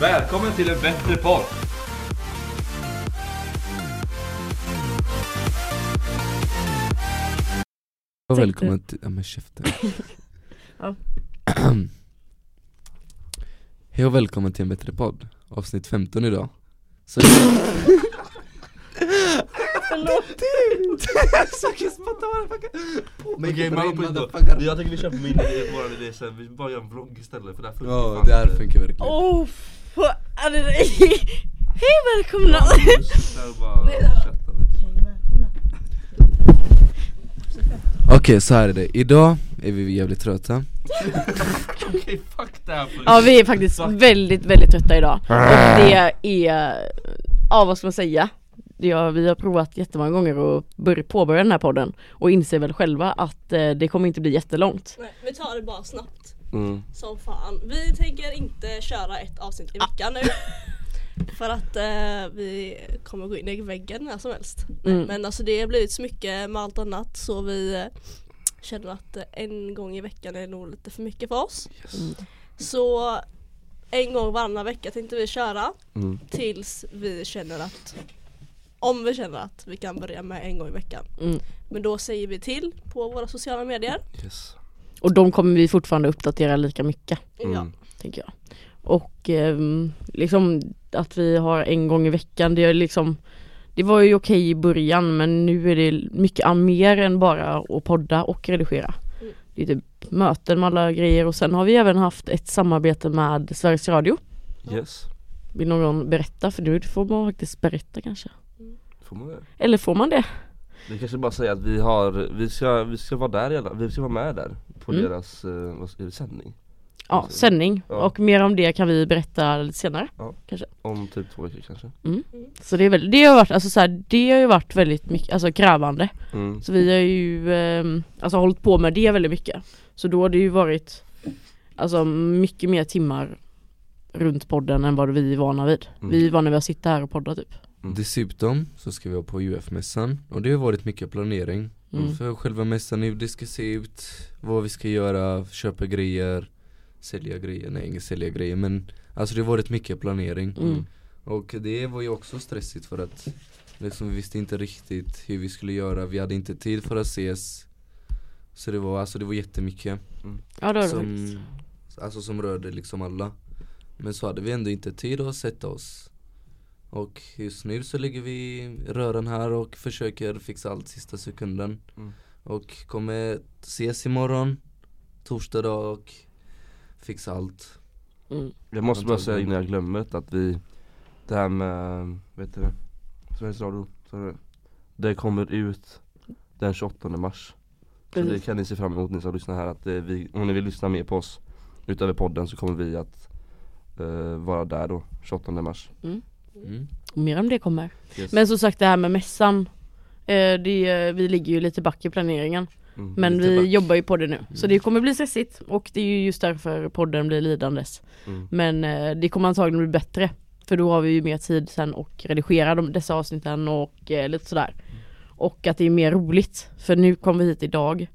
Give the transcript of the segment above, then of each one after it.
Välkommen till en bättre podd! Och välkommen till, ja men käften Ja. Hej och välkommen till en bättre podd, avsnitt 15 idag Så Okej, man hoppar in då. Jag tänker vi kör på min idé, våran idé sen, vi bara gör en vlogg istället för det här funkar Ja fan det här funkar verkligen det Hej välkomna! Okej så här är det, idag är vi jävligt trötta. Okej fuck det här Ja vi är faktiskt väldigt, väldigt trötta idag. Och det är, ja vad ska man säga? Det har, vi har provat jättemånga gånger att börja, påbörja den här podden och inser väl själva att eh, det kommer inte bli jättelångt Nej, vi tar det bara snabbt mm. som fan. Vi tänker inte köra ett avsnitt i veckan nu. För att eh, vi kommer gå in i väggen när som helst. Mm. Men alltså det har blivit så mycket med allt annat så vi eh, känner att eh, en gång i veckan är nog lite för mycket för oss. Mm. Så en gång varannan vecka tänkte vi köra Mm. tills vi känner att om vi känner att vi kan börja med en gång i veckan. Mm. Men då säger vi till på våra sociala medier. Yes. Och de kommer vi fortfarande uppdatera lika mycket Ja. Mm. tänker jag. Och ehm, liksom att vi har en gång i veckan, det är liksom Det var ju okej i början men nu är det mycket mer än bara att podda och redigera. Mm. Det är typ möten med alla grejer och sen har vi även haft ett samarbete med Sveriges Radio. Yes. Vill någon berätta? För nu får man faktiskt berätta kanske. Får man det? Eller får man det? Vi kanske bara säger att vi har, vi ska, vi ska vara där i alla, vi ska vara med där på Mm. deras, eh, vad är det, sändning? Ja, sändning. ja. Och mer om det kan vi berätta lite senare. Om typ två veckor kanske? Så det är väl, det har varit, alltså så här, det har ju varit väldigt mycket, alltså krävande. Mm. Så vi har ju ehm, alltså hållit på med det väldigt mycket. Så då har det ju varit alltså mycket mer timmar runt podden än vad vi är vana vid. Mm. Vi är vana vid att sitta här och podda typ. Dessutom så ska vi vara på UF-mässan och det har varit mycket planering. Mm. För själva mässan, hur det ska se ut, vad vi ska göra, köpa grejer, sälja grejer, nej inget sälja grejer men Alltså det har varit mycket planering. Mm. Och det var ju också stressigt för att liksom, vi visste inte riktigt hur vi skulle göra, vi hade inte tid för att ses. Så det var, alltså det var jättemycket. Ja det har det som, alltså som rörde liksom alla. Men så hade vi ändå inte tid att sätta oss Och just nu så ligger vi i röran här och försöker fixa allt sista sekunden Mm. Och kommer ses imorgon, torsdag dag och fixa allt Mm. Jag måste bara säga innan jag glömmer det att vi Det här med, vet du det? Sveriges Radio, sa du det? Det kommer ut den 28 mars Så det Precis. kan ni se fram emot ni som lyssnar här att vi, om ni vill lyssna mer på oss Utöver podden så kommer vi att eh, vara där då 28 mars mm. Mer om det kommer. yes. Men som sagt det här med mässan eh, det, vi ligger ju lite back i planeringen. Mm, Men vi back. jobbar ju på det nu. Så det kommer bli stressigt och det är ju just därför podden blir lidandes. Mm. Men eh, det kommer antagligen bli bättre. För då har vi ju mer tid sen och redigera de, dessa avsnitten och eh, lite sådär. Och att det är mer roligt. För nu kom vi hit idag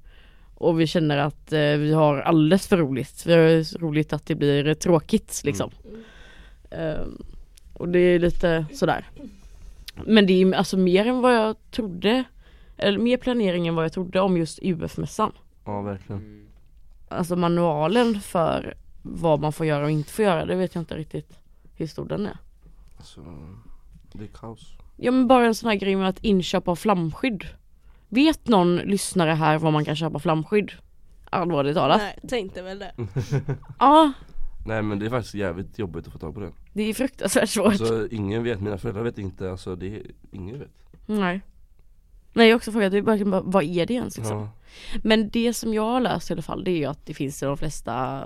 Och vi känner att eh, vi har alldeles för roligt. Vi har roligt att det blir tråkigt liksom. Ehm, Och det är lite sådär Men det är alltså mer än vad jag trodde Eller mer planering än vad jag trodde om just UF-mässan Ja verkligen Alltså manualen för vad man får göra och inte får göra, det vet jag inte riktigt hur stor den är. alltså, Det är kaos Ja men bara en sån här grej med att inköpa flamskydd. Vet någon lyssnare här var man kan köpa flamskydd? Allvarligt talat. Nej, tänkte väl det. Ja, Nej men det är faktiskt jävligt jobbigt att få tag på det det är fruktansvärt svårt. Alltså ingen vet, mina föräldrar vet inte, alltså det är, ingen vet Nej. Nej jag har också frågat, bara, vad är det ens liksom? ja. Men det som jag har läst i alla fall det är ju att det finns i de flesta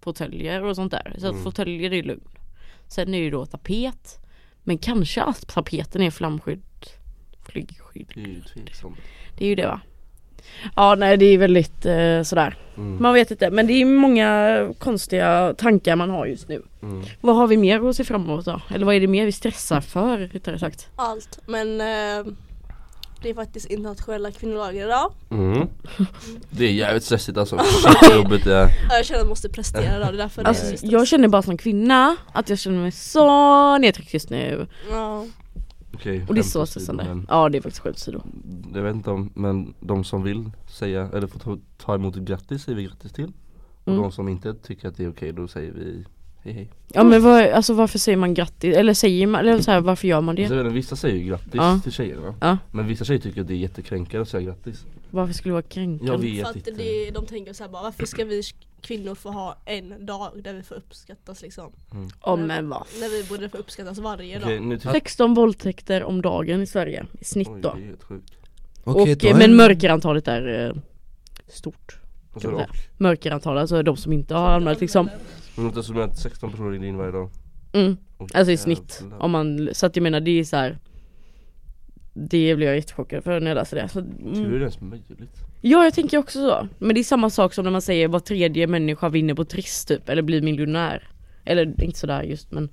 fåtöljer och sånt där. Så att Mm. fåtöljer är lugn. Sen är det ju då tapet. Men kanske att tapeten är flamskydd. Flygskydd. Det är ju tveksamt Det är ju det va? Ja nej det är väldigt eh, sådär. mm. Man vet inte men det är många konstiga tankar man har just nu. Mm. Vad har vi mer att se fram emot då? Eller vad är det mer vi stressar för rättare sagt? Allt. Men eh, Det är faktiskt internationella kvinnodagen idag. Mm. Det är jävligt stressigt alltså, shit vad jobbigt det är Ja, Jag känner att jag måste prestera idag, det är därför det är Alltså, jag känner bara som kvinna att jag känner mig så nedtryckt just nu. Ja. Okej, Och det är skämt så stressande. men Ja det är faktiskt sjukt sido. Jag vet inte om, men de som vill säga, eller få ta, ta emot grattis säger vi grattis till Och Mm. de som inte tycker att det är okej, då säger vi hej hej Ja men vad, alltså varför säger man grattis? Eller säger man, eller så här, varför gör man Så jag det? vet inte, Vissa säger ju grattis Ja. till tjejerna Ja. Men vissa tjejer tycker att det är jättekränkande att säga grattis Varför skulle det vara Jag kränkande? vet För att inte det, de tänker så här bara, varför ska vi kvinnor få ha en dag där vi får uppskattas liksom? Ja men vad? När vi borde få uppskattas varje Okej, dag. nu tycker 16 våldtäkter om dagen i Sverige i snitt Oj, då. det är helt sjukt Okej, och, en- men mörkerantalet är eh, stort. Alltså, Kan man och, Mörkerantal, alltså de som inte har anmält liksom. men inte som att 16 personer ringde in varje dag Mm. Och Alltså i snitt. jävlar. Om man, så att jag menar det är så här. Det blev jag jättechockad för när jag läste det. Så, Hur är mm. det ens möjligt? Ja jag tänker också så. Men det är samma sak som när man säger var tredje människa vinner på Triss typ, eller blir miljonär. Eller inte sådär just men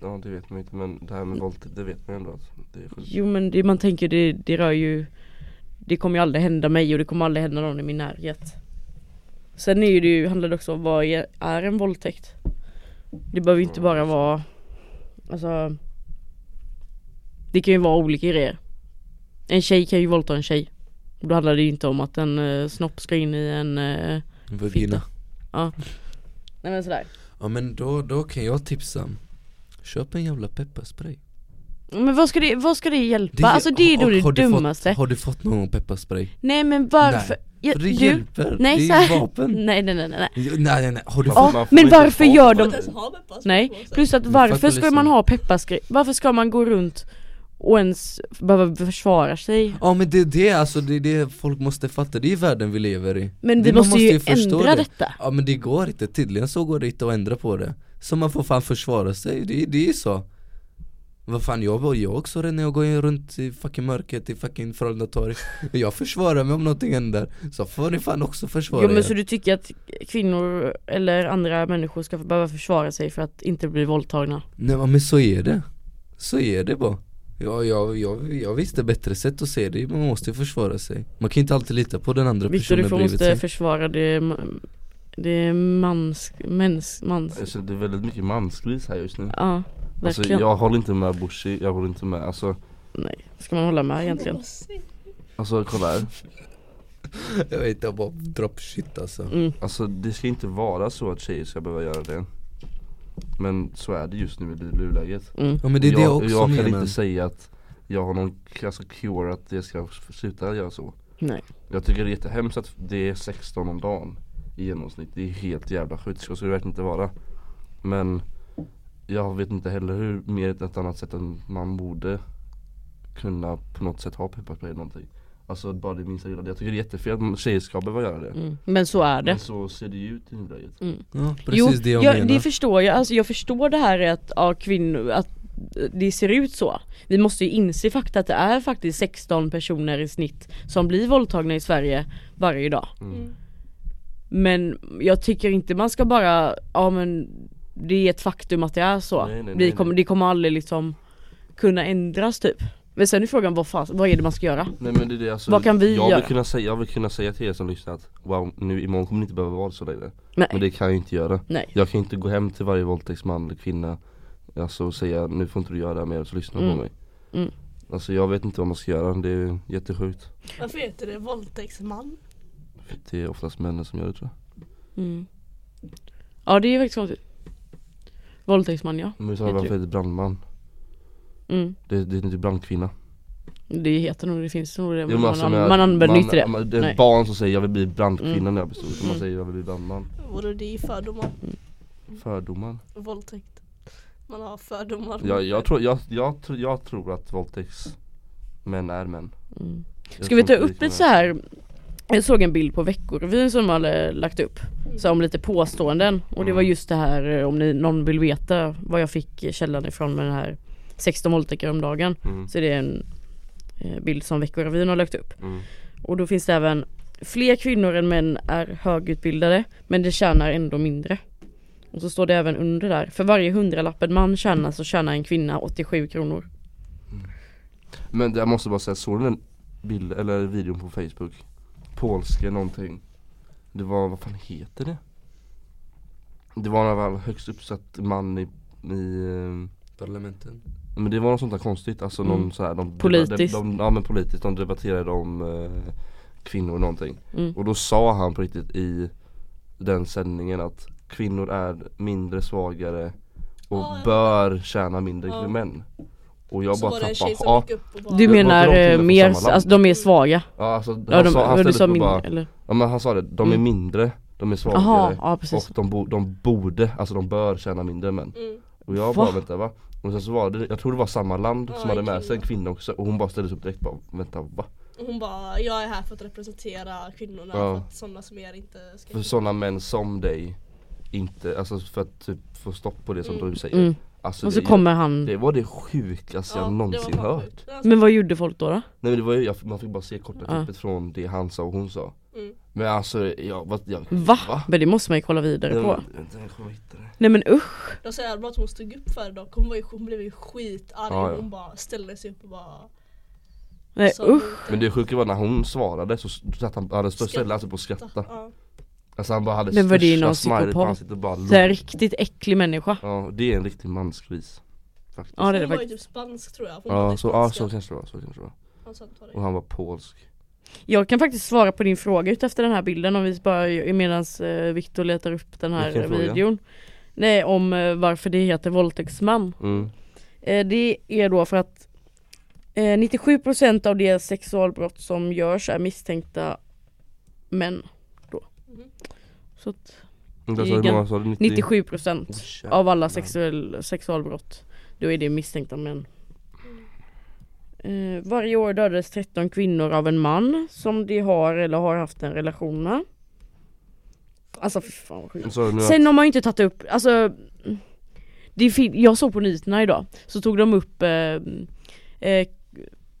ja det vet man inte men det här med våldtäkt det vet man ändå att det är sjukt Jo men det man tänker det, det rör ju Det kommer ju aldrig hända mig och det kommer aldrig hända någon i min närhet Sen är ju det ju, handlar det också om vad är, en våldtäkt? Det behöver ju inte bara vara Alltså Det kan ju vara olika grejer En tjej kan ju våldta en tjej Då handlar det ju inte om att en uh, snopp ska in i en uh, Vagina Nej men sådär Ja men då, då kan jag tipsa Köp en jävla pepparspray Men vad ska det, vad ska det hjälpa? Det- alltså det är då har- det har du dummaste fått, Har du fått någon pepparspray? Nej men varför? Ja, För det du, hjälper, nej, det så är här- vapen nej nej nej nej Nej nej nej, har du fått? Ja, man får men inte varför ha- gör de ens ha Nej, plus att Men varför ska liksom. man ha pepparspray? Varför ska man gå runt och ens behöva försvara sig? Ja men det är det alltså, det är det folk måste fatta, det är världen vi lever i. Men Det- vi man måste ju förstå ändra det. detta. Ja men det går inte, tydligen så går det inte att ändra på det. Så man får fan försvara sig, det, det är så. Vad fan jag, jag också när jag går runt i fucking mörkret i fucking Frölunda torg. Jag försvarar mig om någonting händer. Så får ni fan också försvara Jo men er. så du tycker att kvinnor eller andra människor ska behöva försvara sig för att inte bli våldtagna? Nej men så är det. Så är det bara Ja, jag, jag, jag visste bättre sätt att se det, man måste ju försvara sig. Man kan inte alltid lita på den andra Viktor personen du får bredvid måste sig. försvara det Det är mans, mens, mans Alltså, det är väldigt mycket mansgris här just nu. Ja, Alltså verkligen. jag håller inte med Bushi, jag håller inte med. Alltså Nej, ska man hålla med egentligen? Alltså kolla här. Jag vet inte, jag bara drop shit alltså. Mm. Alltså det ska inte vara så att tjejer ska behöva göra det Men så är det just nu i nuläget. Mm. Ja men det är det jag också jag kan inte säga att jag har någon alltså, cure att det ska sluta göra så. Nej. Jag tycker det är jättehemskt att det är 16 om dagen i genomsnitt. Det är helt jävla sjukt, så ska det verkligen inte vara. Men jag vet inte heller hur mer ett annat sätt än man borde kunna på något sätt ha pepparspray eller någonting Alltså bara det minsta lilla, jag tycker det är jättefel att tjejer ska behöva göra det. Mm. Men så är det. Men så ser det ju ut i nuläget. Mm. Ja precis det jag ja, menar. det förstår jag, alltså jag förstår det här att, ja, kvinnor, att det ser ut så. Vi måste ju inse fakta att det är faktiskt 16 personer i snitt som blir våldtagna i Sverige varje dag. Mm. Men jag tycker inte man ska bara, ja men det är ett faktum att det är så. Nej, nej, Vi nej, kommer, nej. Det kommer aldrig liksom kunna ändras typ Men sen är frågan vad, fan, vad är det man ska göra? Nej men det är det alltså, Vad kan vi jag göra? vill, kunna säga, jag vill kunna säga till er som lyssnar att Wow, nu imorgon kommer ni inte behöva vara så längre Nej, Men det kan jag ju inte göra nej Jag kan inte gå hem till varje våldtäktsman eller kvinna Alltså och säga nu får inte du göra det här mer så lyssna Mm. på mig Mm. Alltså jag vet inte vad man ska göra, det är jättesjukt Varför heter det våldtäktsman? Det är oftast männen som gör det tror jag mm. Ja det är faktiskt konstigt Våldtäktsman ja, Men varför heter det brandman? Mm. Det, det är inte brandkvinna Det heter nog, det finns nog det Jo, men man, alltså, an- men- man använder inte det man- Det är Nej. ett barn som säger jag vill bli brandkvinna Mm. när jag blir stor, utan man Mm. säger jag vill bli brandman Vore det är fördomar? Fördomar Våldtäkt. Man har fördomar. jag, jag, tror, jag, jag, tror- jag tror att våldtäktsmän är män mm. Ska vi ta upp ett så här Jag såg en bild på Veckorevyn som de hade lagt upp Så om lite påståenden och det var Mm. just det här om ni, någon vill veta vad jag fick källan ifrån med den här 16 våldtäkter om dagen. Mm, Så det är en eh, bild som Veckorevyn har lagt upp. Mm. Och då finns det även Fler kvinnor än män är högutbildade men de tjänar ändå mindre. Och så står det även under där. För varje hundralapp en man tjänar så tjänar en kvinna 87 kronor. Men det- jag måste bara säga, såg ni den bild, eller videon på Facebook? Polska någonting. Det var, vad fan heter det? Det var fall högst uppsatt man i, i eh, Parlamenten men det var något sånt där konstigt, alltså Mm. någon så här, de, Politiskt. de, de, Ja men politiskt, de debatterade om eh, kvinnor och någonting Mm. Och då sa han på riktigt i den sändningen att kvinnor är mindre svagare och Ja, ja. bör tjäna mindre Ja. än män Och jag så bara tappade, ja, Du menar mer, alltså de är svaga? ja alltså Ja, han de, sa, han du ställde sa mindre bara, eller? ja men han sa det, de är Mm. mindre, de är svagare Jaha, ja precis och de, bo, de borde, alltså de bör tjäna mindre än män Mm. Och jag Va? bara vänta va? Och sen så var det, jag tror det var samma land Ja, som hade med sig en kvinna. också och hon bara ställde sig upp direkt bara vänta va? Och hon bara, jag är här för att representera kvinnorna Ja. för att sådana som er inte ska För sådana män som dig inte, alltså för att typ få stopp på det som Mm. du säger mm. alltså Och så det, kommer han det var det sjukaste Ja, jag någonsin hört. Men vad gjorde folk då? då? Nej men det var ju, jag, man fick bara se korta Ja. klippet från det han sa och hon sa Mm. Men alltså, jag, vad, jag, Va? Men det måste man ju kolla vidare Nej, på. men, vänta, jag kommer hitta det. Nej men usch. Det så jävla bra att hon stod upp för det. Hon, var ju, hon blev ju skitarg. Ja, ja. och hon bara ställde sig upp och bara Nej sa usch. Men det sjuka var när hon svarade så satt han, hade störst ställe alltså på att skratta. Ja. Alltså han bara hade Men var det största någon psykopat? ansiktet och bara Så här log. riktigt äcklig människa. Ja det är en riktig mansgris Faktiskt. Ja det är det Hon var ju typ spansk tror jag. Ja så, ja, så kanske det var, så kanske det var. Han det. Och han var polsk Jag kan faktiskt svara på din fråga utefter den här bilden om vi bara medans eh, Viktor letar upp den här Vilken fråga? videon Nej om eh, varför det heter våldtäktsman mm. eh, Det är då för att eh, 97% av de sexualbrott som görs är misstänkta män då Mhm. Så att Det är många sa du? 90? 97% Åh, jävlar. av alla sexuell, sexualbrott Då är det misstänkta män eh, Varje år dödades 13 kvinnor av en man som de har eller har haft en relation med Alltså fy fan vad sjukt att- Sen har man ju inte tagit upp, alltså det Jag såg på nyheterna idag Så tog de upp eh, eh,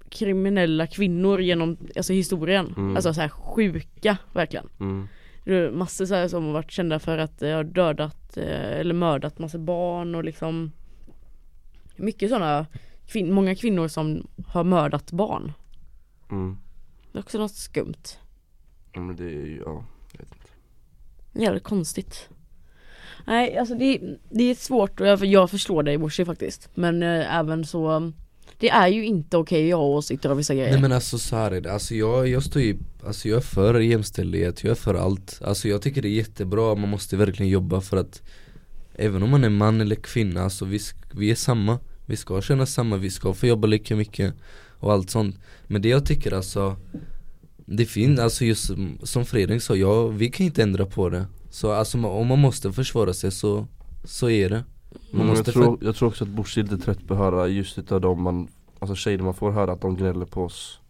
Kriminella kvinnor genom alltså historien Mm. Alltså så här sjuka verkligen mm. massor så här som har varit kända för att eh, ha dödat eh, eller mördat massa barn och liksom Mycket sådana kvin- många kvinnor som har mördat barn. Mm. Det är också något skumt. Ja men det är ju, ja jag vet inte. Jävligt konstigt. Nej alltså det, det är svårt och jag, jag förstår dig Morsi faktiskt. Men eh, även så Det är ju inte okej att ha åsikter av vissa grejer. Nej men alltså så här är det, alltså jag, jag står ju, alltså jag är för jämställdhet, jag är för allt. Alltså jag tycker det är jättebra, man måste verkligen jobba för att Även om man är man eller kvinna, alltså vi, vi är samma Vi ska känna samma, vi ska få jobba lika mycket och allt sånt Men det jag tycker alltså Det finns, alltså just som- Fredrik sa, ja, vi kan inte ändra på det Så alltså om man måste försvara sig så, så är det Man Men måste jag, tror, jag tror också att Bush är lite trött på att höra just utav dem man Alltså tjejer man får höra att de gnäller på oss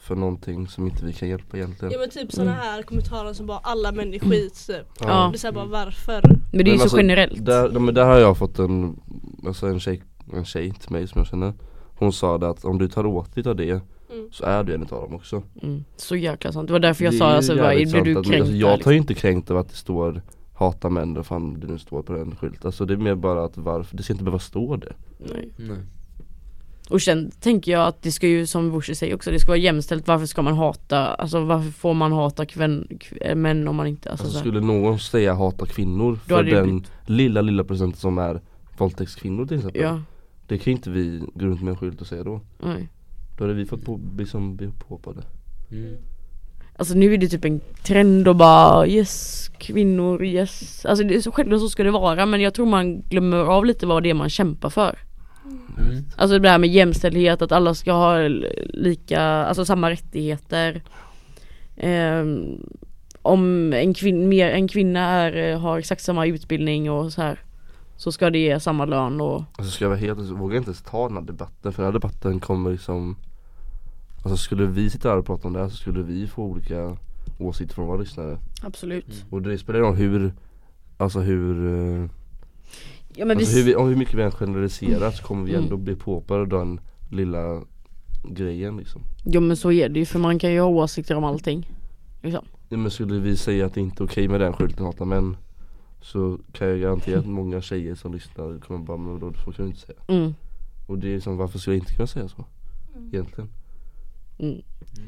För någonting som inte vi kan hjälpa egentligen Ja men typ såna här kommentarer som bara alla män är skit typ. Ja. Det är såhär bara varför? Men det är ju så alltså, generellt Där, men där har jag fått en, alltså en tjej, en tjej till mig som jag känner. Hon sa det att om du tar åt dig av det Mm. så är du en utav dem också. Mm, Så jäkla sant, det var därför jag Det sa är alltså, vad, jävligt blir du sant att- kränkt alltså, Jag tar liksom? ju inte kränkt av att det står Hata män, vad fan det nu står på den skylten. Alltså det är mer bara att varför, det ska inte behöva stå det. Nej. Nej. Och sen tänker jag att det ska ju som Bushi säger också, det ska vara jämställt. Varför ska man hata, alltså varför får man hata kvän, kv- män om man inte, alltså, Alltså skulle någon säga hata kvinnor för den blivit- lilla lilla procenten som är våldtäktskvinnor till exempel? Ja, Det kan ju inte vi gå runt med en skylt och säga då. Nej. Då hade vi fått på, liksom, bli på på det mm. Alltså nu är det typ en trend och bara yes, kvinnor, yes. Alltså det är så självklart så ska det vara men jag tror man glömmer av lite vad det är man kämpar för. Mm. Alltså det här med jämställdhet, att alla ska ha lika, alltså samma rättigheter. Ehm, Om en, kvin- mer, en kvinna är, har exakt samma utbildning och så här Så ska det ge samma lön och Alltså ska jag vara helt ärlig så vågar jag inte ens ta den här debatten för den här debatten kommer liksom Alltså skulle vi sitta här och prata om det här så skulle vi få olika åsikter från våra lyssnare Absolut Mm. Och det spelar roll hur Alltså hur eh, Ja men alltså vi, hur, vi, om hur mycket vi än generaliserar så kommer vi Mm. ändå bli påpar av den lilla grejen liksom Jo men så är det ju för man kan ju ha åsikter om allting liksom. ja, men skulle vi säga att det inte är okej med den skylten hata män Så kan jag garantera att många tjejer som lyssnar kommer bara men då så kan du inte säga mm. Och det är som varför skulle jag inte kunna säga så? Mm. Egentligen Mm.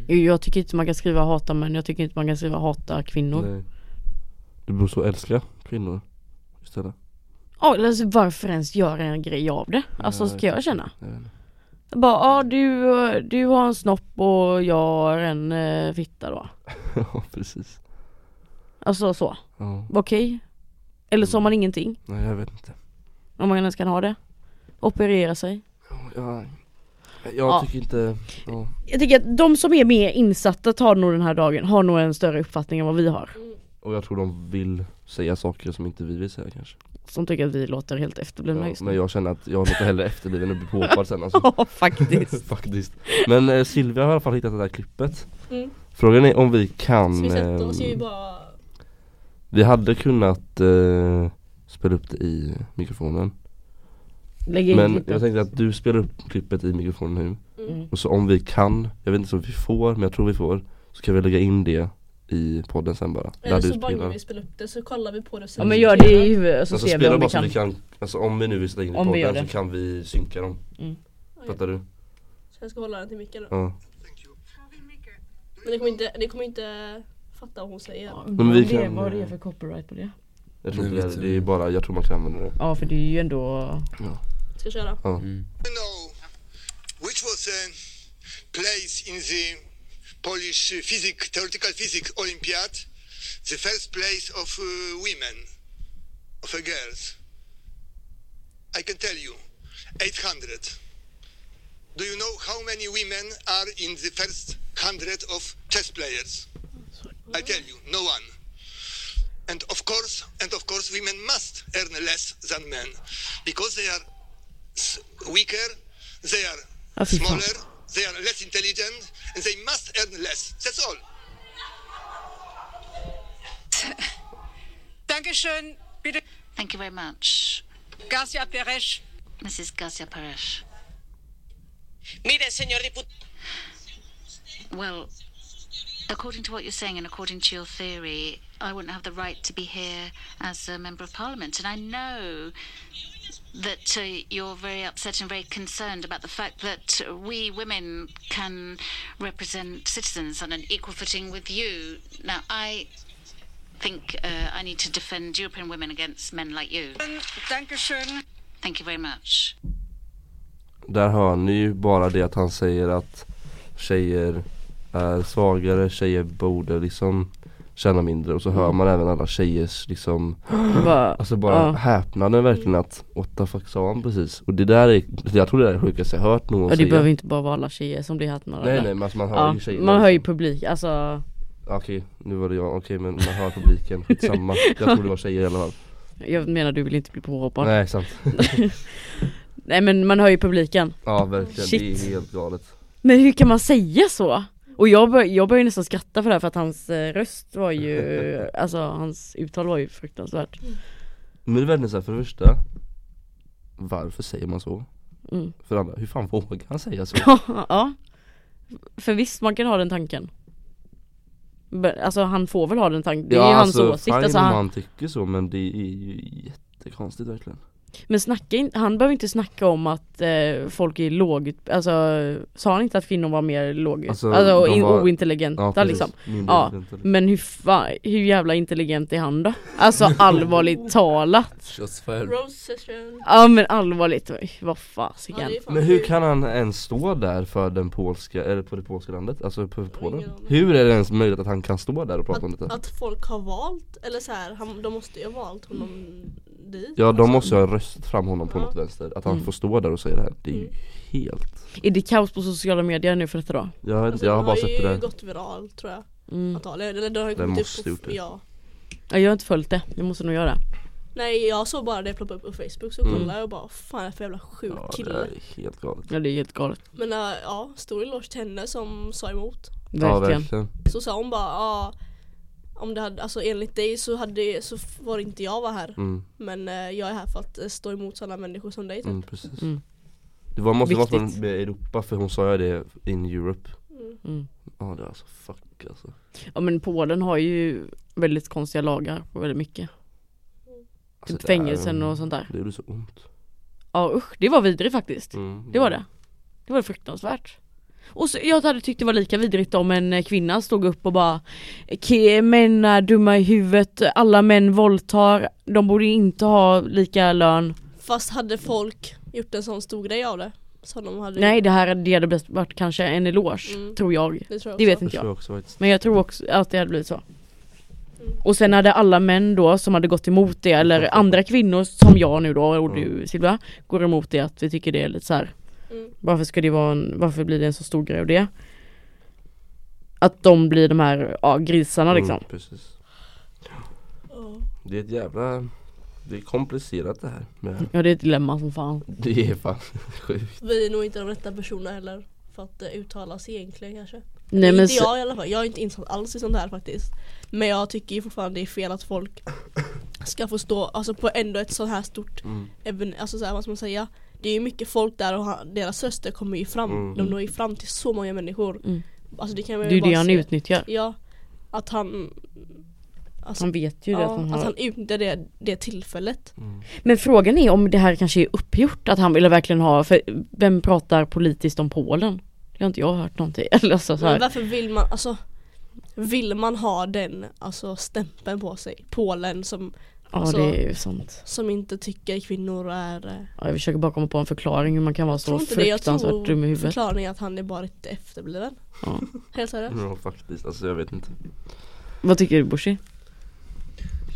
Jag tycker inte man kan skriva hata män, jag tycker inte man kan skriva hata kvinnor. Nej. Du borde så älska kvinnor istället. Ja, alltså varför ens göra en grej av det? Alltså ska jag känna? Jag inte. Bara, ja du, du har en snopp och jag har en eh, fitta då. ja precis. Alltså så, Ja. okej? Eller så har man ingenting, Nej jag vet inte. om man ens kan ha det. Operera sig. Jag, jag Ja. tycker inte, ja. Jag tycker att de som är mer insatta tar nog den här dagen, har nog en större uppfattning än vad vi har. Och jag tror de vill säga saker som inte vi vill säga kanske. Som tycker att vi låter helt efterblivna Ja, just men nu. jag känner att jag låter hellre efterbliven och blir påhoppad sen alltså. Ja faktiskt. Faktiskt. Men eh, Silvia har i alla fall hittat det där klippet. Mm. Frågan är om vi kan Så vi sätter oss ju ehm, bara Vi hade kunnat eh, spela upp det i mikrofonen Lägg in Men klippet. jag tänkte att du spelar upp klippet i mikrofonen nu Mm. Och så om vi kan, jag vet inte om vi får men jag tror vi får Så kan vi lägga in det i podden sen bara Eller så du bangar spelar vi spelar upp det så kollar vi på det sen Ja men gör det i huvudet så Alltså ser vi om bara vi så kan. vi kan Alltså om vi nu vill spela in i Om gör podden det. så kan vi synka dem Mm. Fattar du? Så jag ska hålla den till micken nu. Ja Men det kommer inte, det kommer inte fatta vad hon säger. Men vi vad, det, kan- vad är det för copyright på det? Jag tror inte det, det är bara, jag tror man kan använda det Ja för det är ju ändå Ska jag köra? Ja, Mm. know which was a place in the Polish physics, theoretical physics Olympiad, the first place of uh, women, of uh, girls. I can tell you, 800. Do you know how many women are in the first hundred of chess players? I tell you, no one. And of course, and of course, women must earn less than men because they are weaker, they are Ja, fy fan. smaller, they are less intelligent, and they must earn less. That's all. Dankeschön, bitte Thank you very much. Garcia Perez. Mrs. Garcia Perez. Mire, señor diputado. Well, according to what you're saying and according to your theory, I wouldn't have the right to be here as a member of parliament. And I know that uh, you're very upset and very concerned about the fact that we women can represent citizens on an equal footing with you. Now, I think uh, I need to defend European women against men like you. Dankeschön. Thank you very much. Där hör ni ju bara det att han säger att tjejer är svagare, tjejer borde liksom känna mindre och så hör man även alla tjejers liksom bara, Alltså bara ja. häpnaden verkligen att what the fuck sa han precis? Och det där är, jag tror det är det sjukaste jag hört någon Ja det säga. behöver inte bara vara alla tjejer som blir häpnade Nej nej men alltså man hör Ja, ju tjejer man hör ju liksom. publik, alltså. Okej, nu var det jag, okej men man hör publiken, skitsamma. Jag tror det var tjejer i alla fall. Jag menar du vill inte bli påhoppad. Nej sant. Nej men man hör ju publiken. Ja verkligen, Shit. det är helt galet. Men hur kan man säga så? Och jag, bör, jag började nästan skratta för det här för att hans eh, röst var ju, alltså hans uttal var ju fruktansvärt Men det är verkligen såhär, för det första Varför säger man så? mm. För det andra, hur fan vågar han säga så? Ja, för visst man kan ha den tanken Alltså han får väl ha den tanken, det är ju hans åsikt fine alltså, han, han tycker så men det är ju jättekonstigt verkligen Men snacka in, han behöver inte snacka om att eh, folk är låg, alltså sa han inte att kvinnor var mer låg, Alltså, alltså, in, var- ointelligenta Ja precis, liksom Ja. Men hur, fa- hur jävla intelligent är han då? Alltså allvarligt talat. Ja men allvarligt, vad fasiken Men hur kan han ens stå där för den polska, eller på det polska landet? Alltså på Polen? Hur är det ens möjligt att han kan stå där och prata om att, detta? att folk har valt, eller så här, han, de måste ju ha valt honom dit Ja de alltså. måste ju ha röstat fram honom på Ja. något vänster, att han Mm. får stå där och säga det här, det är ju Mm. helt Är det kaos på sociala medier nu för detta då? Jag vet inte, Alltså, jag har bara sett det ju där gått viral tror jag Mm. antagligen, eller den har ju kommit måste upp på, det. ja Ja, jag har inte följt det, jag måste nog göra det Nej jag såg bara det ploppa upp på Facebook så Mm. kollade jag och bara fan är det för jävla sjuk Ja det kille är helt galet Ja det är helt galet, Men äh, ja, stor eloge till henne som sa emot Ja verkligen verkligen Så sa hon bara ja om det hade, alltså enligt dig så hade det, så var inte jag var här. Mm, Men eh, jag är här för att eh, stå emot sådana människor som dig typ. mm, precis. Mm. Det var, måste måste vara Viktigt. med Europa för hon sa ju det in Europe. Mm. mm. Ja det är alltså fuck alltså. Ja men Polen har ju väldigt konstiga lagar på väldigt mycket. Alltså, Typ det är- fängelsen och sånt där. Det gjorde så ont. Ja usch, det var vidrigt faktiskt. Mm, Det var det. Det var fruktansvärt Och så, jag hade tyckt det var lika vidrigt om en eh, kvinna stod upp och bara "K- Män är dumma i huvudet, alla män våldtar, de borde inte ha lika lön Fast hade folk gjort en sån stor grej av det? Så de hade Nej det här det hade bäst varit kanske en eloge, Mm. tror jag det tror jag Det vet inte jag jag. Men jag tror också att det hade blivit så Och sen hade alla män då som hade gått emot det, eller andra kvinnor som jag nu då och du Silvia Går emot det att vi tycker det är lite så här. Mm. Varför ska det vara en, varför blir det en så stor grej av det? Att de blir de här ja, grisarna liksom Mm, precis. Det är ett jävla Det är komplicerat det här med, Ja det är ett dilemma som fan Det är fan sjukt Vi är nog inte de rätta personerna heller för att uh, uttala sig egentligen kanske. Nej men inte så, jag i alla fall, jag är inte insatt alls i sånt här faktiskt. Men jag tycker ju fortfarande det är fel att folk ska få stå, alltså på ändå ett sånt här stort mm. alltså så här, vad ska man säga Det är ju mycket folk där och han, deras röster kommer ju fram, Mm. de når ju fram till så många människor Mm. Alltså det kan man det är ju det han se. utnyttjar Ja, att han Alltså, Han vet ju det ja, att han att har han utnyttjar det, det tillfället Men frågan är om det här kanske är uppgjort att han ville verkligen ha, för vem pratar politiskt om Polen? Det har inte jag hört någonting, eller alltså så Men här. varför vill man, alltså Vill man ha den, alltså stämpeln på sig? Polen som, Ja alltså- det är ju sant. som inte tycker kvinnor är eh, ja, Jag försöker bara komma på en förklaring hur man kan vara så fruktansvärt dum i huvudet. förklaringen är att han är bara lite efterbliven. Ja. Helt seriöst. Ja faktiskt, alltså jag vet inte. Vad tycker du Bushi?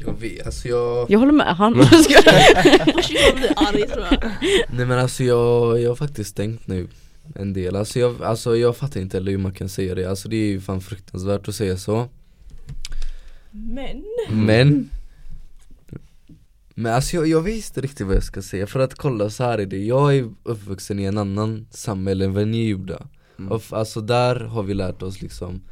Jag vet, alltså jag Jag håller med. Han Först jag blir arg tror jag. Nej men alltså jag, jag har faktiskt tänkt nu en del, alltså jag, alltså jag fattar inte heller hur man kan säga det, alltså det är ju fan fruktansvärt att säga så. Men Men Men alltså jag, jag vet inte riktigt vad jag ska säga, för att kolla så här är det, jag är uppvuxen i en annan samhälle än vad ni är gjorda Mm. och alltså där har vi lärt oss liksom.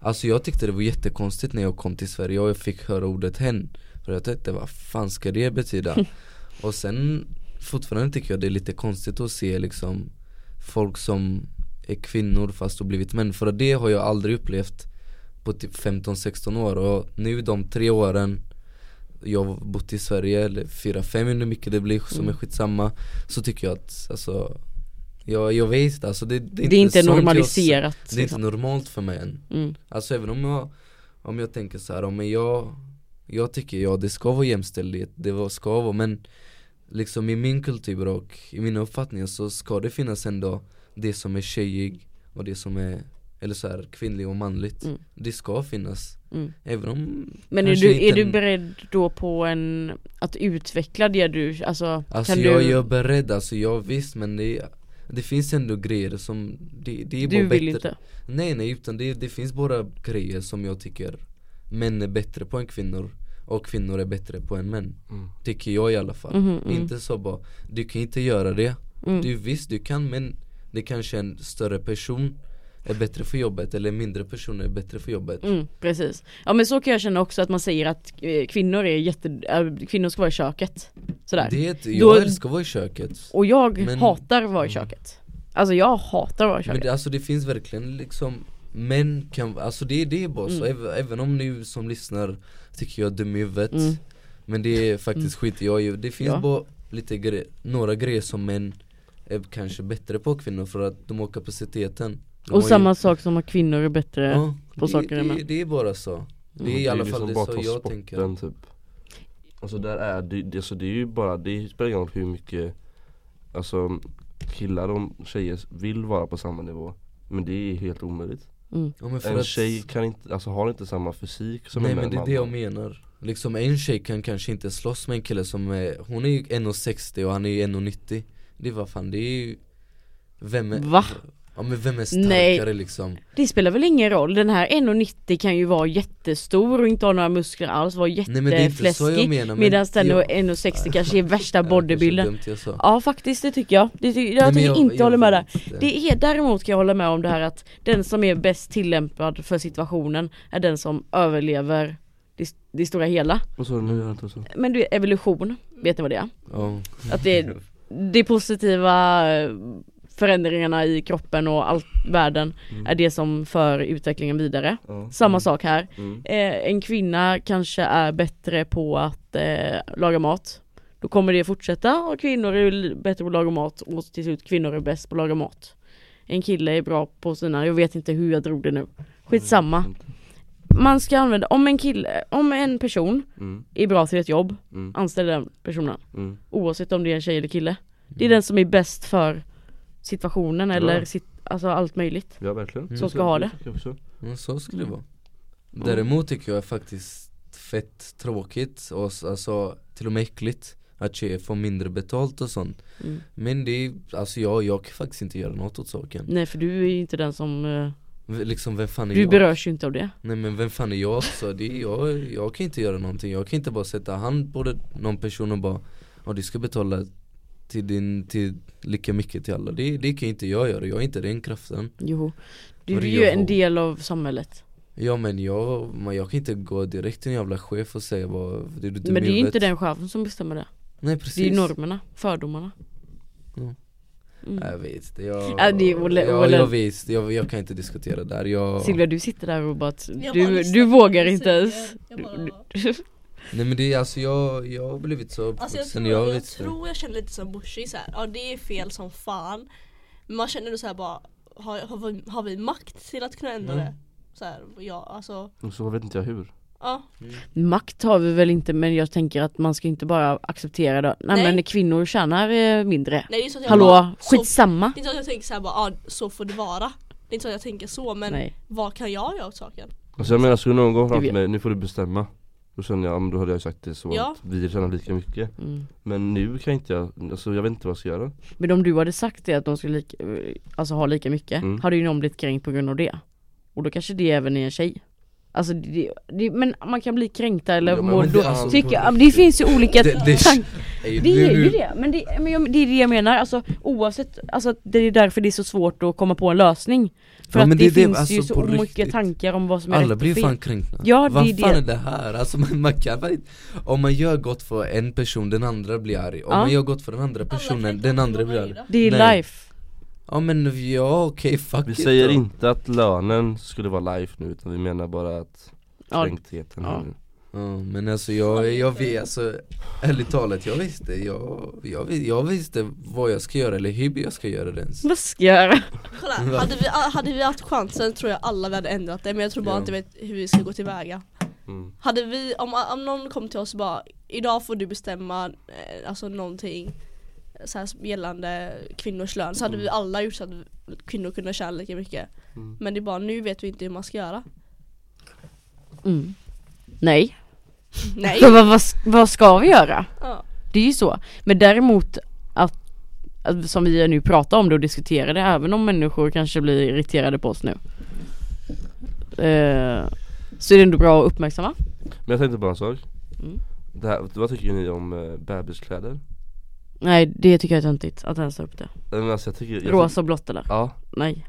Alltså jag tyckte det var jättekonstigt när jag kom till Sverige. Och jag fick höra ordet hen. För jag tänkte vad fan ska det betyda? och sen fortfarande tycker jag det är lite konstigt att se liksom Folk som är kvinnor fast har blivit män, för det har jag aldrig upplevt på typ 15-16 år. Och nu de tre åren jag har bott i Sverige, eller 4-5 hur mycket det blir som är skitsamma Så tycker jag att, alltså jag, jag vet inte, alltså det, det är Det är inte sånt jag- normaliserat Det är inte liksom. normalt för mig än mm. Alltså även om jag, om jag tänker så här, om jag Jag tycker ja det ska vara jämställdhet, det var- ska vara men Liksom i min kultur och i mina uppfattningar så ska det finnas ändå det som är tjejig och det som är eller så här, kvinnlig och manligt Mm. Det ska finnas Mm. Även om Men är du, är du beredd då på en, att utveckla det du, alltså, Alltså kan jag, du, jag är beredd, alltså jag visst men det, det finns ändå grejer som, det, det är bara du vill bättre inte? Nej nej utan det, det finns bara grejer som jag tycker män är bättre på än kvinnor och kvinnor är bättre på än män Mm. Tycker jag i alla fall Mhm, mm. Inte så bara, du kan inte göra det Mm. du, Visst du kan men det kanske en större person är bättre för jobbet eller mindre person är bättre för jobbet Mm, precis. Ja men så kan jag känna också att man säger att eh, kvinnor är jätte, äh, kvinnor ska vara i köket. Sådär. Det jag Då- älskar att vara i köket Och jag Men- hatar att vara i köket. Alltså jag hatar att vara i Men köket. det, alltså det finns verkligen liksom Män kan, alltså det, det är bara så, Mm. även, om ni som lyssnar tycker jag är dum i huvudet Mm. Men det är faktiskt skit jag ju, det finns Ja. bara lite gre- några grejer som män är kanske bättre på kvinnor för att de har kapaciteten Och samma sak som att kvinnor är bättre ja, på det, saker än det, män. det är bara så Det är Mm. i alla fall det liksom så jag sporten, tänker typ Alltså där är det, det, alltså det är ju bara, det spelar ingen roll hur mycket Alltså killar och tjejer vill vara på samma nivå Men det är helt omöjligt Mm. ja, men för En att, tjej kan inte, alltså har inte samma fysik som Nej en men det är man det jag menar Liksom en tjej kan kanske inte slåss med en kille som är, hon är ju 1,60 och han är ju 1,90 Det är vad fan, det är ju Vem är, Va? Ja men vem är starkare Nej. liksom? Det spelar väl ingen roll, den här 1,90 kan ju vara jättestor och inte ha några muskler alls, vara det jag jättefläskig men Medan den jag- 1,60 kanske är värsta det bodybuilden jag. Ja faktiskt det tycker jag, det ty- jag Nej, tycker inte håller med där. Det är däremot kan jag hålla med om det här att den som är bäst tillämpad för situationen är den som överlever det, det stora hela. Vad sa du nu? Jag. Men du, evolution, vet ni vad det är? Ja. Att det är de positiva förändringarna i kroppen och allt världen är det som för utvecklingen vidare. Ja. Samma sak här. Mm. Eh, en kvinna kanske är bättre på att eh, laga mat. Då kommer det fortsätta och kvinnor är bättre på att laga mat och till slut kvinnor är bäst på att laga mat. en kille är bra på sina, jag vet inte hur jag drog det nu. Skitsamma. Mm. Man ska använda, om en kille, om en person Mm, är bra till ett jobb, mm, anställ den personen. mm. Oavsett om det är en tjej eller kille. Det är den som är bäst för situationen eller sitt, alltså allt möjligt. Ja verkligen. Så ska ha det. Förstår. Ja, så skulle det Mm. vara Däremot tycker jag faktiskt fett tråkigt och alltså till och med äckligt att tjejer får mindre betalt och sånt Mm. Men det är, alltså jag, jag kan faktiskt inte göra något åt saken Nej för du är ju inte den som, eh, Liksom vem fan är du jag? berörs ju inte av det. Nej men vem fan är jag också? Det är, jag, jag kan inte göra någonting, jag kan inte bara sätta hand på det, någon person och bara Ja du ska betala till din, till lika mycket till alla Det, det kan inte jag göra, jag är inte den kraften Jo. Du är det ju en del av samhället. Ja men jag, jag kan inte gå direkt till en jävla chef och säga vad, det är du dum Men det är ju inte den chefen som bestämmer det. Nej precis Det är normerna, fördomarna. Ja. Mm. Jag vet det, jag, Ja, det är Olle- ja, Olle- jag vet, jag, jag kan inte diskutera där, jag Silvia du sitter där och bara, Jag du, du vågar inte ens. Jag bara- Nej men det är alltså jag, jag har blivit så Alltså jag tror jag, jag tror jag känner lite som Bushi så här. ja det är fel som fan Men man känner så här bara har, har, vi, har vi makt till att kunna ändra Mm. det? Så här, ja alltså, Och så vet inte jag hur. ja Makt har vi väl inte men jag tänker att man ska inte bara acceptera det. Nej, Nej. men kvinnor tjänar eh, mindre. Nej det är så att jag Hallå, bara, så, skitsamma. Det är inte så att jag tänker så här bara, ja så får det vara Det är inte så att jag tänker så men Nej. vad kan jag göra åt saken? Alltså jag menar skulle någon gå fram till mig, nu får du bestämma Då känner jag, ja, men då hade jag sagt det så Ja. att vi tjänar lika mycket Mm. Men nu kan inte jag, alltså jag vet inte vad jag ska göra Men om du hade sagt det att de skulle lika, eh, alltså ha lika mycket, Mm. hade ju någon blivit kränkt på grund av det. Och då kanske det även är en tjej. Alltså det, det, men man kan bli kränkta eller Ja, men- må det- alltså, tycker, på ja, men det finns ju olika Det- det- tankar. Det är ju det, men, det, men jag, det är det jag menar, alltså oavsett, alltså det är därför det är så svårt att komma på en lösning. För Ja, att men det, det är det, finns ju alltså, så på mycket riktigt. tankar om vad som är Alla rätt blir fel. fan kränkna Ja, det Vad är fan det. är det här? Alltså man, man kan väl Om man gör gott för en person, den andra blir arg Om Ja. man gör gott för den andra personen, den andra blir arg Det är Nej. life. Ja men ja okej, fuck Vi it säger då. inte att lönen skulle vara life nu utan vi menar bara att Ja. kränktheten Ja. nu Ja men alltså jag, jag vet, alltså ärligt talat jag visste, jag, jag, jag visste vad jag ska göra eller hur jag ska göra det ens Vad ska jag göra? Kolla, hade vi, hade vi haft chansen tror jag alla vi hade ändrat det men jag tror bara Ja. inte vet hur vi ska gå tillväga mm. Hade vi, om, om någon kom till oss och bara Idag får du bestämma eh, alltså någonting så här, gällande kvinnors lön så hade vi alla gjort så att kvinnor kunde tjäna lika mycket Mm. Men det är bara nu vet vi inte hur man ska göra Mm. Nej. Nej! För vad, vad, vad ska vi göra? Ja. Det är ju så. Men däremot att, att som vi nu pratar om det och diskuterar det, även om människor kanske blir irriterade på oss nu. Eh, så är det ändå bra att uppmärksamma. Men jag tänkte bara en sak Mm. det här, Vad tycker ni om eh, bebiskläder? Nej det tycker jag är töntigt att ens ta upp det. Jag menar, alltså, jag tycker, jag Rosa och blått eller? Ja, Nej.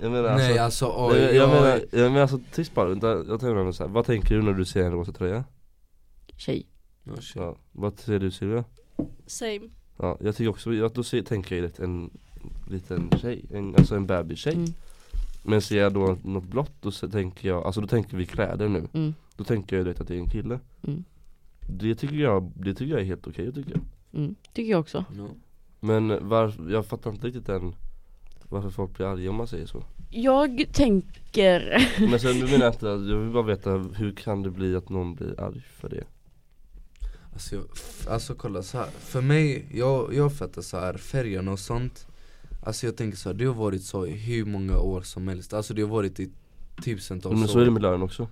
jag menar alltså Nej alltså oj, Nej, jag, jag, menar, jag menar alltså tyst bara, vänta, jag tänker så här. vad tänker du när du ser en rosa tröja? Tjej. Ja, vad säger du Silvia? Same Ja, jag tycker också, ja, då ser, tänker jag direkt en liten tjej, en, alltså en bebistjej Mm. Men ser jag då något blått då så tänker jag, alltså då tänker vi kläder nu Mm. Då tänker jag direkt att det är en kille Mm. Det tycker jag, det tycker jag är helt okej tycker jag Mm. Tycker jag också. Ja. Men varför, jag fattar inte riktigt än Varför folk blir arga om man säger så Jag tänker Men sen du menar inte, jag vill bara veta hur kan det bli att någon blir arg för det? Alltså, jag- alltså kolla så här. för mig, jag, jag fattar så här färgerna och sånt Alltså jag tänker så här, det har varit så i hur många år som helst, alltså det har varit i tusentals Men så är det med lön också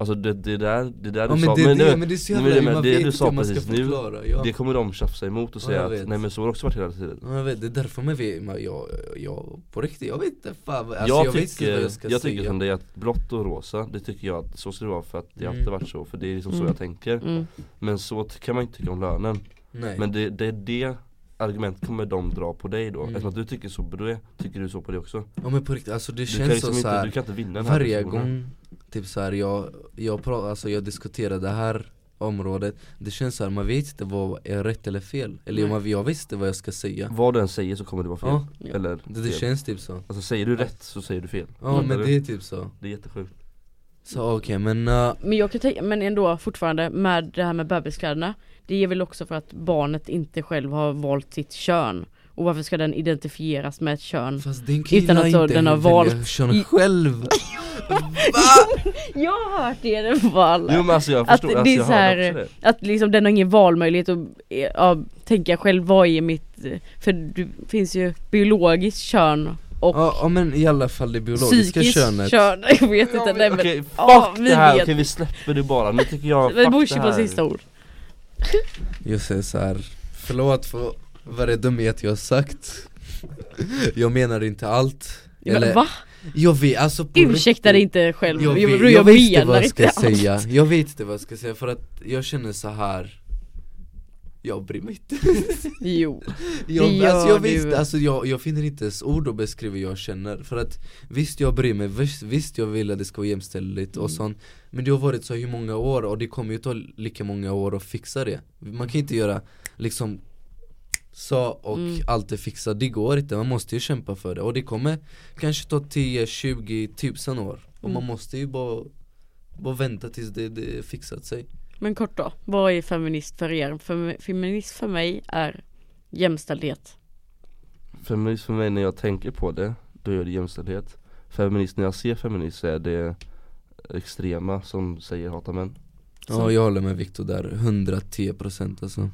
Alltså det, det där, det där Ja du men sa det, nu- det, men det är så men jävla, det- man det vet du sa hur man ska precis nu, förklara ja. Det kommer de tjafsa emot och Ja, säga jag att nej men så har det också varit hela tiden Ja, jag vet, det är därför man vet, man, jag, jag, på riktigt, jag vet inte fan alltså, jag, jag, tycker, vad jag, jag ska tycker säga som det är att blått och rosa, det tycker jag att så ska det vara för att det har alltid Mm. varit så, för det är liksom så Mm. jag tänker mm. Men så kan man inte tycka om lönen Nej, Men det, det är det argument kommer de dra på dig då, Mm. eftersom att du tycker så på det, tycker du så på det också ja men på riktigt, alltså det Du känns kan liksom så, inte, så här, du kan inte vinna den här Varje diskussionen. gång, typ så här, jag, jag, alltså jag diskuterar det här området Det känns så här, man vet inte vad är rätt eller fel Eller Nej. man, jag visste vad jag ska säga Vad du än säger så kommer det vara fel, Ja. Eller Det, det fel. känns typ så Alltså säger du rätt så säger du fel Ja Fattar men du? det är typ så Det är jättesjukt Så okej men, uh, Men jag kan tänka, men ändå fortfarande med det här med bebiskläderna Det är väl också för att barnet inte själv har valt sitt kön Och varför ska den identifieras med ett kön? Fast din Utan att inte den har valt kön själv Jag har hört det i alla fall. Jo men alltså jag Att förstår, det alltså, är jag så här- det Att liksom den har ingen valmöjlighet att ja, tänka själv vad är mitt, för det finns ju biologiskt kön och Ja ja, men i alla fall det biologiska psykiskt könet kön, jag vet inte, nej men Okej, fuck ja, vi det här, vet. okej vi släpper det bara, nu tycker jag, Men fuck Bushi det på här sista ord Jag säger så här. förlåt för varje dumhet jag har sagt Jag menar inte allt Men va? Jag vet, alltså på Ursäkta dig inte själv, jag, jag, vet, jag, jag vet inte vad jag ska allt. säga Jag vet inte vad jag ska säga för att jag känner så här. Jag bryr mig inte. Jo, jag, Det alltså, jag, visst, alltså, jag, jag finner inte ens ord att beskriva hur jag känner. För att visst jag bryr mig, visst, visst jag vill att det ska vara jämställdhet och Mm. sånt Men det har varit så i många år och det kommer ju ta lika många år att fixa det. Man kan inte göra liksom så och Mm. alltid fixa, det går inte, man måste ju kämpa för det. Och det kommer kanske ta 10, 20, tusen år. Och Mm. man måste ju bara, bara vänta tills det, det fixat sig men kort då, vad är feminist för er? Fem, feminist för mig är jämställdhet. Feminist för mig när jag tänker på det, då är det jämställdhet. Feminist när jag ser feminist så är det extrema som säger hata män Ja jag håller med Viktor där, 110% alltså.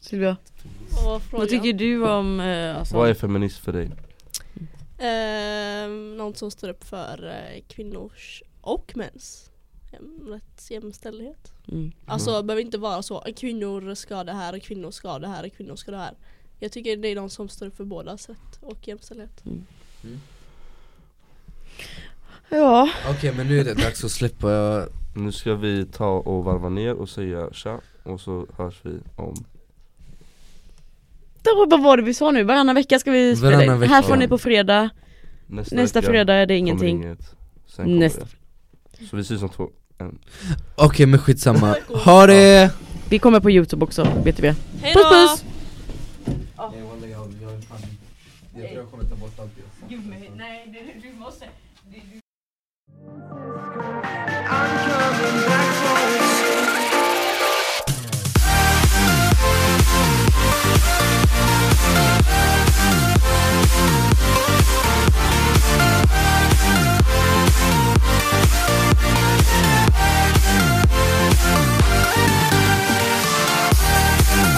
Sylvia, Och vad tycker du om eh, alltså, Vad är feminist för dig? Ehm, någon som står upp för eh, kvinnors och mäns jämställdhet. mm. Alltså det behöver inte vara så, kvinnor ska det här, kvinnor ska det här, kvinnor ska det här. Jag tycker det är någon som står upp för bådas rätt och jämställdhet. Ja, Okej men nu är det dags att släppa Nu ska vi ta och varva ner och säga tja och så hörs vi om då, vad var det vi sa nu? Varannan vecka ska vi spela in. Här får ni på fredag, nästa, nästa fredag är det ingenting inget. Sen kommer Nästa. det. Så vi ses om två, en. Okej men skitsamma, ha det! Vi kommer på youtube också, vet vi Hejdå! Puss puss! Jag tror jag kommer ta bort allt Nej, du måste